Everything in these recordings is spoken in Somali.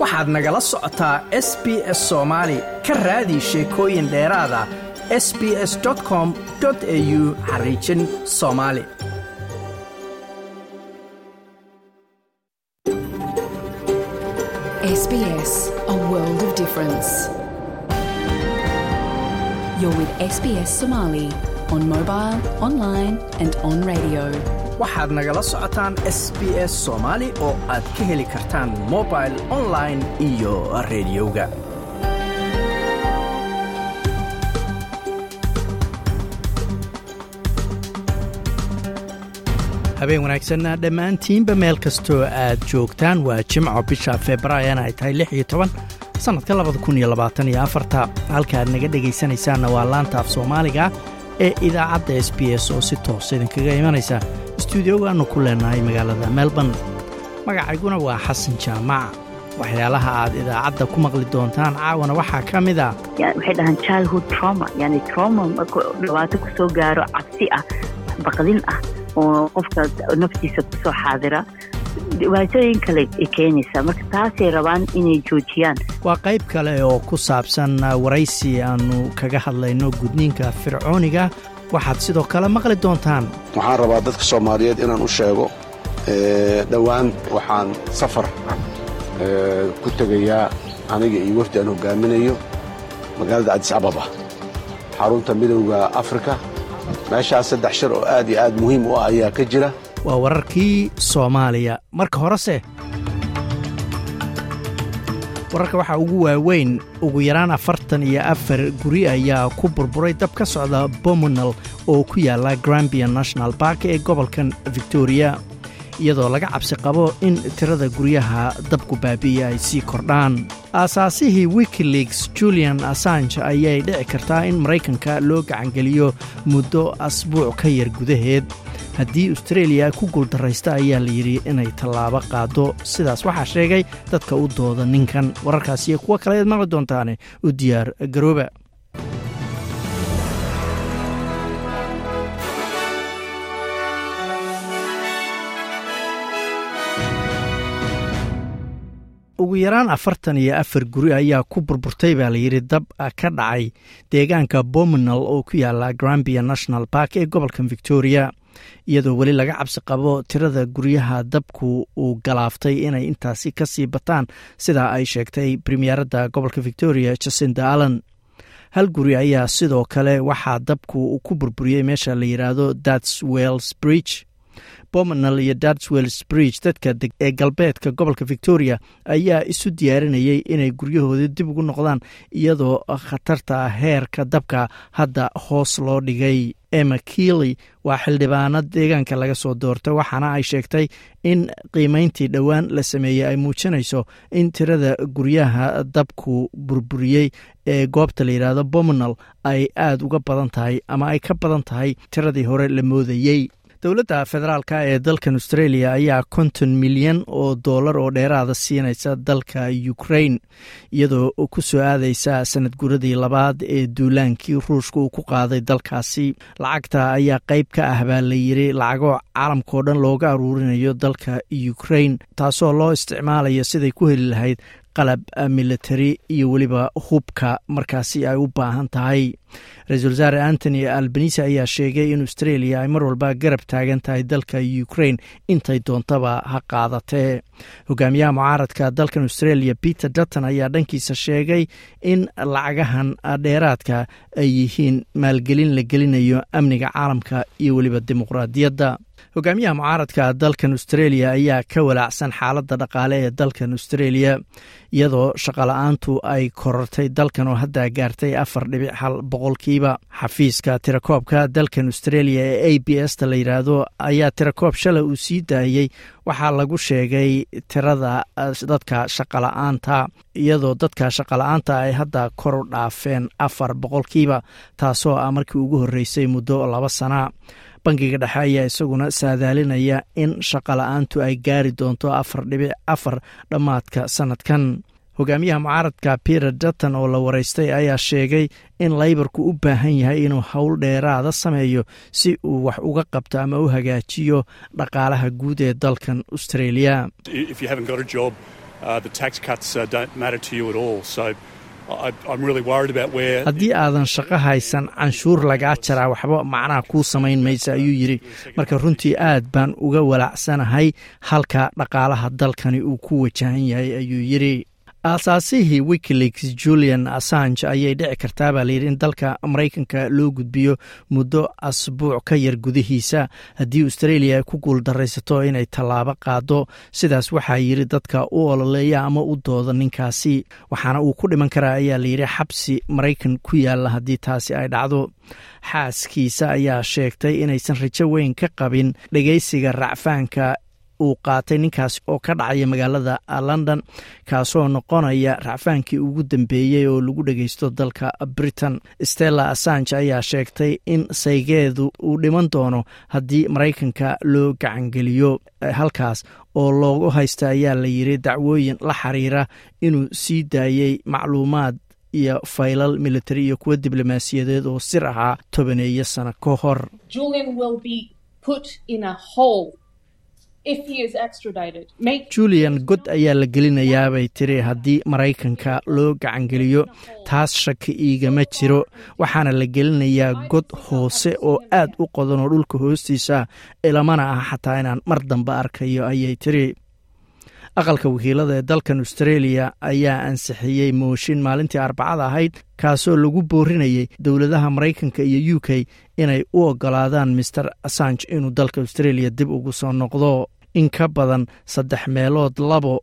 waxaad nagala socotaa s b s soomaali ka raadi sheekooyin dheeraada s b s com au xariijin soomaali SBS, a. waxaad nagala socotaan s b s soomaali oo aad ka heli kartaan mobil online iyo rediyoga habeen wanaagsan dhammaantiinba meel kastoo aad joogtaan waa jimco bisha februaarina ay tahay lix iyo sannadka labada afarta. Halkaaad naga dhegaysanaysaanna waa laanta af soomaaliga ee idaacadda s b s oo si toos idinkaga imanaysa stuudiogaannu ku leenahay magaalada melbourne. Magacayguna waa xasan jaamac. Waxyaalaha aad idaacadda ku maqli doontaan caawana waxaa ka mid a waxay dhahaan childhood trauma yani trauma markuu dhibaato ku soo gaaro cabsi ah baqdin ah oo qofka naftiisa ku soo xaadira. Dhibaatooyin kale ay keenaysaa marka taasay rabaan inay joojiyaan. Waa qayb kale oo ku saabsan waraysi aannu kaga hadlayno gudniinka fircooniga waxaad sidoo kale maqli doontaan. Waxaan rabaa dadka soomaaliyeed inaan u sheego dhowaan waxaan safar ku tegayaa aniga iyo wafdi aan hogaaminayo magaalada cadis ababa xarunta midowda afrika. Meeshaas saddex shir oo aad iyo aad muhiim u ah ayaa ka jira. Waa wararkii soomaaliya. Marka horese wararka waxaa ugu waaweyn ugu yaraan afartan iyo afar guri ayaa ku burburay dab ka socda bomonal oo ku yaalla grambia national bark ee gobolkan victoria iyadoo laga cabsi qabo in tirada guryaha dabku baabi'iya ay sii kordhaan. Aasaasihii wikileaks julian assange ayay dhici kartaa in maraykanka loo gacangeliyo muddo asbuuc ka yar gudaheed. Haddii austreeliya ku guuldarraysta ayaa la yidhi inay tallaabo qaado sidaas waxaa sheegay dadka u dooda ninkan. Wararkaas iyo kuwo kale eed maqli doontaane u diyaar garooba ugu yaraan afartan iyo afar guri ayaa ku burburtay baa layidhi dab ka dhacay deegaanka bominal oo ku yaalla grambia national bark ee gobolkan victoria. Iyadoo weli laga cabsi qabo tirada guryaha dabku uu galaaftay inay intaasi ka sii bataan sidaa ay sheegtay premieradda gobolka victoria jasinda allen. Hal guri ayaa sidoo kale waxaa dabku ku burburiyey meesha la yidhaahdo dats wells bridge bomanal iyo darswells bridge dadka ee galbeedka gobolka victoria ayaa isu diyaarinayay inay guryahooda dib ugu noqdaan iyadoo khatarta heerka dabka hadda hoos loo dhigay. Emma kiely waa xildhibaano deegaanka laga soo doortay waxaana ay sheegtay in qiimayntii dhowaan la sameeyey ay muujinayso in tirada guryaha dabku burburiyey ee goobta la yidhaahdo bomanal ay aada uga badan tahay ama ay ka badan tahay tiradii hore la moodayey dowladda federaalk ee dalkan australia ayaa konton milyan oo dollar oo dheeraada siinaysa dalka ukrain iyadoo ku soo aadaysa sanad guradii labaad ee duulaankii ruushka uu ku qaaday dalkaasi. Lacagta ayaa qayb ka ah baa la yiri lacago caalamkao dhan looga aruurinayo dalka ukrain taasoo loo isticmaalayo siday ku heli lahayd qalab military iyo weliba hubka markaasi ay u baahan tahay. Ra'iisul wasaare antony albanise ayaa sheegay in australia ay mar walba garab taagan tahay dalka ukrain intay doontaba ha qaadatee hogaamiyaha mucaaradka dalkan australia peter dutton ayaa dhankiisa sheegay in lacagahan dheeraadka ay yihiin maalgelin la gelinayo amniga caalamka iyo weliba dimuqraadiyadda hogaamiyaha mucaaradka dalkan australia ayaa ka walaacsan xaaladda dhaqaale ee dalkan australia iyadoo shaqola-aantu ay korortay dalkan oo hadda gaartay afar dhibic hal boqolkiiba xafiiska tirakoobka dalkan australia ee a b s ta la yidhaahdo ayaa tirakoob shalay uu sii daayey waxaa lagu sheegay tirada dadka shaqola-aanta iyadoo dadka shaqola-aanta ay hadda kor u dhaafeen afar boqolkiiba taasoo ah markii ugu horreysay muddo laba sana bangiga dhexe ayaa isaguna saadaalinaya in shaqola-aantu ay gaari doonto afar dhibic afar dhammaadka sanadkan hogaamiyaha mucaaradka peter dutton oo la wareystay ayaa sheegay in laybarku u baahan yahay inuu howl dheeraada sameeyo si uu wax uga qabto ama u hagaajiyo dhaqaalaha guud ee dalkan australia haddii aadan shaqo haysan canshuur lagaa jaraa waxba macnaha kuu samayn maysa ayuu yidhi. Marka runtii aad baan uga walaacsanahay halka dhaqaalaha dalkani uu ku wajahan yahay ayuu yidhi aasaasihii wikileaks julian assange ayay dhici kartaa baa layidhi in dalka maraykanka loo gudbiyo muddo asbuuc ka yar gudihiisa. Haddii australia ay ku guuldaraysato inay tallaabo qaado sidaas waxaa yidhi dadka u ololeeya ama u dooda ninkaasi. Waxaana uu ku dhiman karaa ayaa layidhi xabsi maraykan ku yaalla haddii taasi ay dhacdo. Xaaskiisa ayaa sheegtay inaysan rajo weyn ka qabin dhegeysiga racfaanka uu qaatay ninkaas oo ka dhacaya magaalada london kaasoo noqonaya racfaankii ugu dambeeyey oo lagu dhegeysto dalka britain. Stella assange ayaa sheegtay in saygeedu uu dhiman doono haddii maraykanka loo gacangeliyo. Halkaas oo loogu haysta ayaa la yidhi dacwooyin la xiriira inuu sii daayey macluumaad iyo faylal militari iyo kuwa diblomaasiyadeed oo sir ahaa tobaneeyo sano ka hor julian god ayaa la gelinayaabay tiri haddii maraykanka loo gacangeliyo taas shaki iigama jiro. waxaana la gelinayaa god hoose oo aad u qodan oo dhulka hoostiisa ilamana ah xataa inaan mar dambe arkayo ayay tiri aqalka wakiilada ee dalkan australia ayaa ansixiyey mooshin maalintii arbacada ahayd kaasoo lagu boorinayay dowladaha maraykanka iyo u k inay u ogolaadaan master assange inuu dalka australia dib ugu soo noqdo. In ka badan saddex meelood labo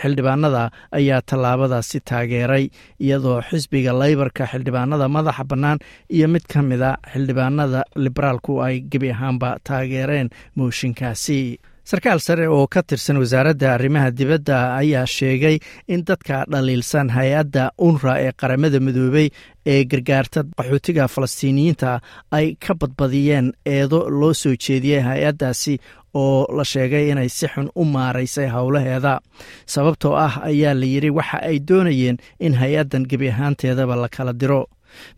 xildhibaanada ayaa tallaabadaasi taageeray iyadoo xisbiga laybarka xildhibaanada madaxa bannaan iyo mid ka mida xildhibaanada liberaalku ay gebi ahaanba taageereen mooshinkaasi sarkaal sare oo ka tirsan wasaaradda arrimaha dibadda ayaa sheegay in dadka dhaliilsan hay'adda unra ee qaramada midoobey ee gargaarta qaxootiga falastiiniyiinta ay ka badbadiyeen eedo loo soo jeediyey hay'addaasi oo la sheegay inay si xun u maaraysay howlaheeda. Sababtoo ah ayaa la yidhi waxa ay doonayeen in hay'addan gebi ahaanteedaba la kala diro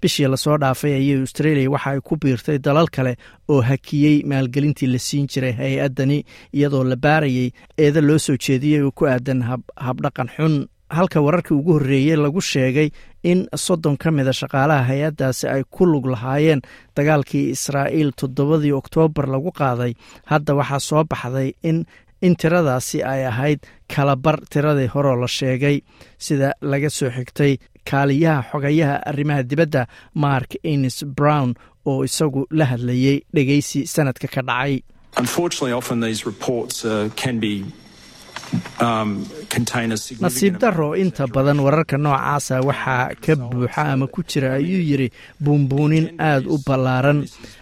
bishii la soo dhaafay ayay australia waxa ay ku biirtay dalal kale oo hakiyey maalgelintii la siin jiray hay'addani iyadoo la baarayay eeda loo soo jeediyey oo ku aadan habdhaqan xun. Halka wararkii ugu horreeyey lagu sheegay in soddon ka mida shaqaalaha hay'addaasi ay ku lug lahaayeen dagaalkii israa'iil toddobadii oktoobar lagu qaaday. Hadda waxaa soo baxday in in tiradaasi ay ahayd kalabar tiradii horeo la sheegay sida laga soo xigtay kaaliyaha xogayaha arrimaha dibadda mark ines brown oo isagu la hadlayey dhegeysi sanadka ka dhacay nasiib daro inta badan wararka noocaasa waxaa ka buuxa ama ku jira ayuu yidhi buunbuunin aad u ballaaran.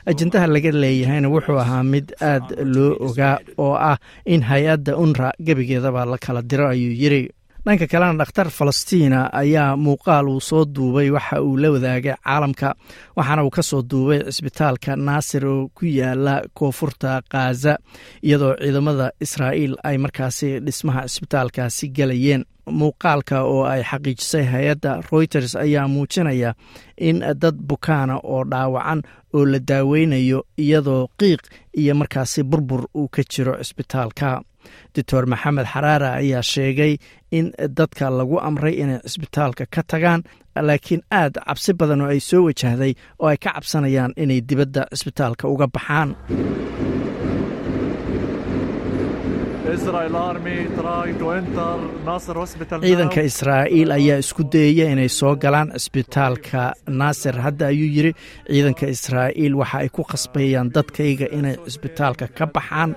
Ajendaha laga leeyahayna wuxuu ahaa mid aad loo ogaa oo ah in hay'adda unra gebigeedaba la kala diro ayuu yidhi dhanka kalena dhakhtar falastiina ayaa muuqaal uu soo duubay waxa uu la wadaagay caalamka waxaana uu ka soo duubay cisbitaalka naasir oo ku yaalla koonfurta khaza iyadoo ciidamada israa'iil ay markaasi dhismaha cisbitaalkaasi galayeen. Muuqaalka oo ay xaqiijisay hay'adda reuters ayaa muujinaya in dad bukaana oo dhaawacan oo la daaweynayo iyadoo qiiq iyo markaasi burbur uu ka jiro cisbitaalka doctor maxamed xaraara ayaa sheegay in dadka lagu amray inay cisbitaalka ka tagaan laakiin aad cabsi badan oo ay soo wajahday oo ay ka cabsanayaan inay dibadda cisbitaalka uga baxaan. Ciidanka israa'iil ayaa isku dayaya inay soo galaan cisbitaalka naasir hadda ayuu yidri ciidanka israa'iil waxa ay ku khasbayaan dadkayga inay cisbitaalka ka baxaan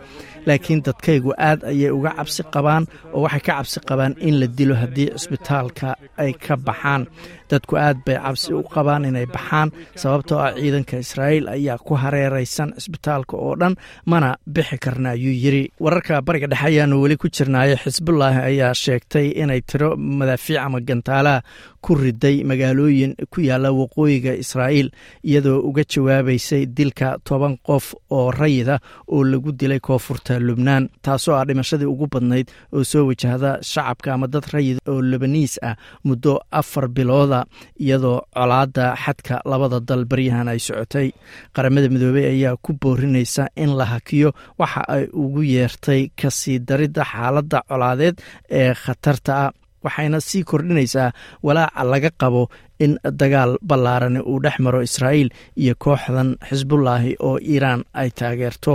laakiin dadkaygu aad ayay uga cabsi qabaan oo waxay ka cabsi qabaan in la dilo haddii cisbitaalka ay ka baxaan. Dadku aad bay cabsi u qabaan inay baxaan sababtoo ah ciidanka israa'iil ayaa ku hareeraysan cisbitaalka oo dhan mana bixi karna ayuu yidri wararka bariga dhexe ayaanu weli ku jirnaayo xisbullaahi ayaa sheegtay inay tiro madaafiic ama gantaalaha ku riday magaalooyin ku yaalla waqooyiga israa'iil iyadoo uga jawaabaysay dilka toban qof oo rayida oo lagu dilay koonfurta lubnaan taasoo ah dhimashadii ugu badnayd oo soo wajahda shacabka ama dad rayid oo lebaniis ah muddo afar bilooda iyadoo colaadda xadka labada dal baryahan ay socotay. Qaramada midoobey ayaa ku boorinaysa in la hakiyo waxa ay ugu yeertay ka sii daridda xaaladda colaadeed ee khatarta ah waxayna sii kordhinaysaa walaaca laga qabo in dagaal ballaarani uu dhex maro israa'iil iyo kooxdan xisbullaahi oo iiraan ay taageerto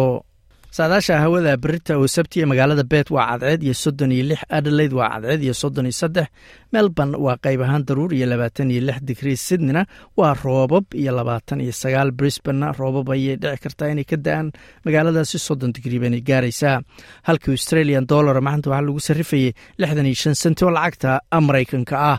saadaasha hawada berita oo sabtiya magaalada beet waa cadceed iyo soddon iyo lix adelaide waa cadceed iyo soddon iyo saddex melbourne waa qayb ahaan daruur iyo labaatan iyo lix digrii sydneyna waa roobab iyo labaatan iyo sagaal brisbanna roobab ayay dhici kartaa inay ka da'aan magaaladaasi soddon digrii baynay gaaraysaa. Halka australian dollar maanta waxaa lagu sarrifayay lixdan iyo shan senti oo lacagta maraykanka ah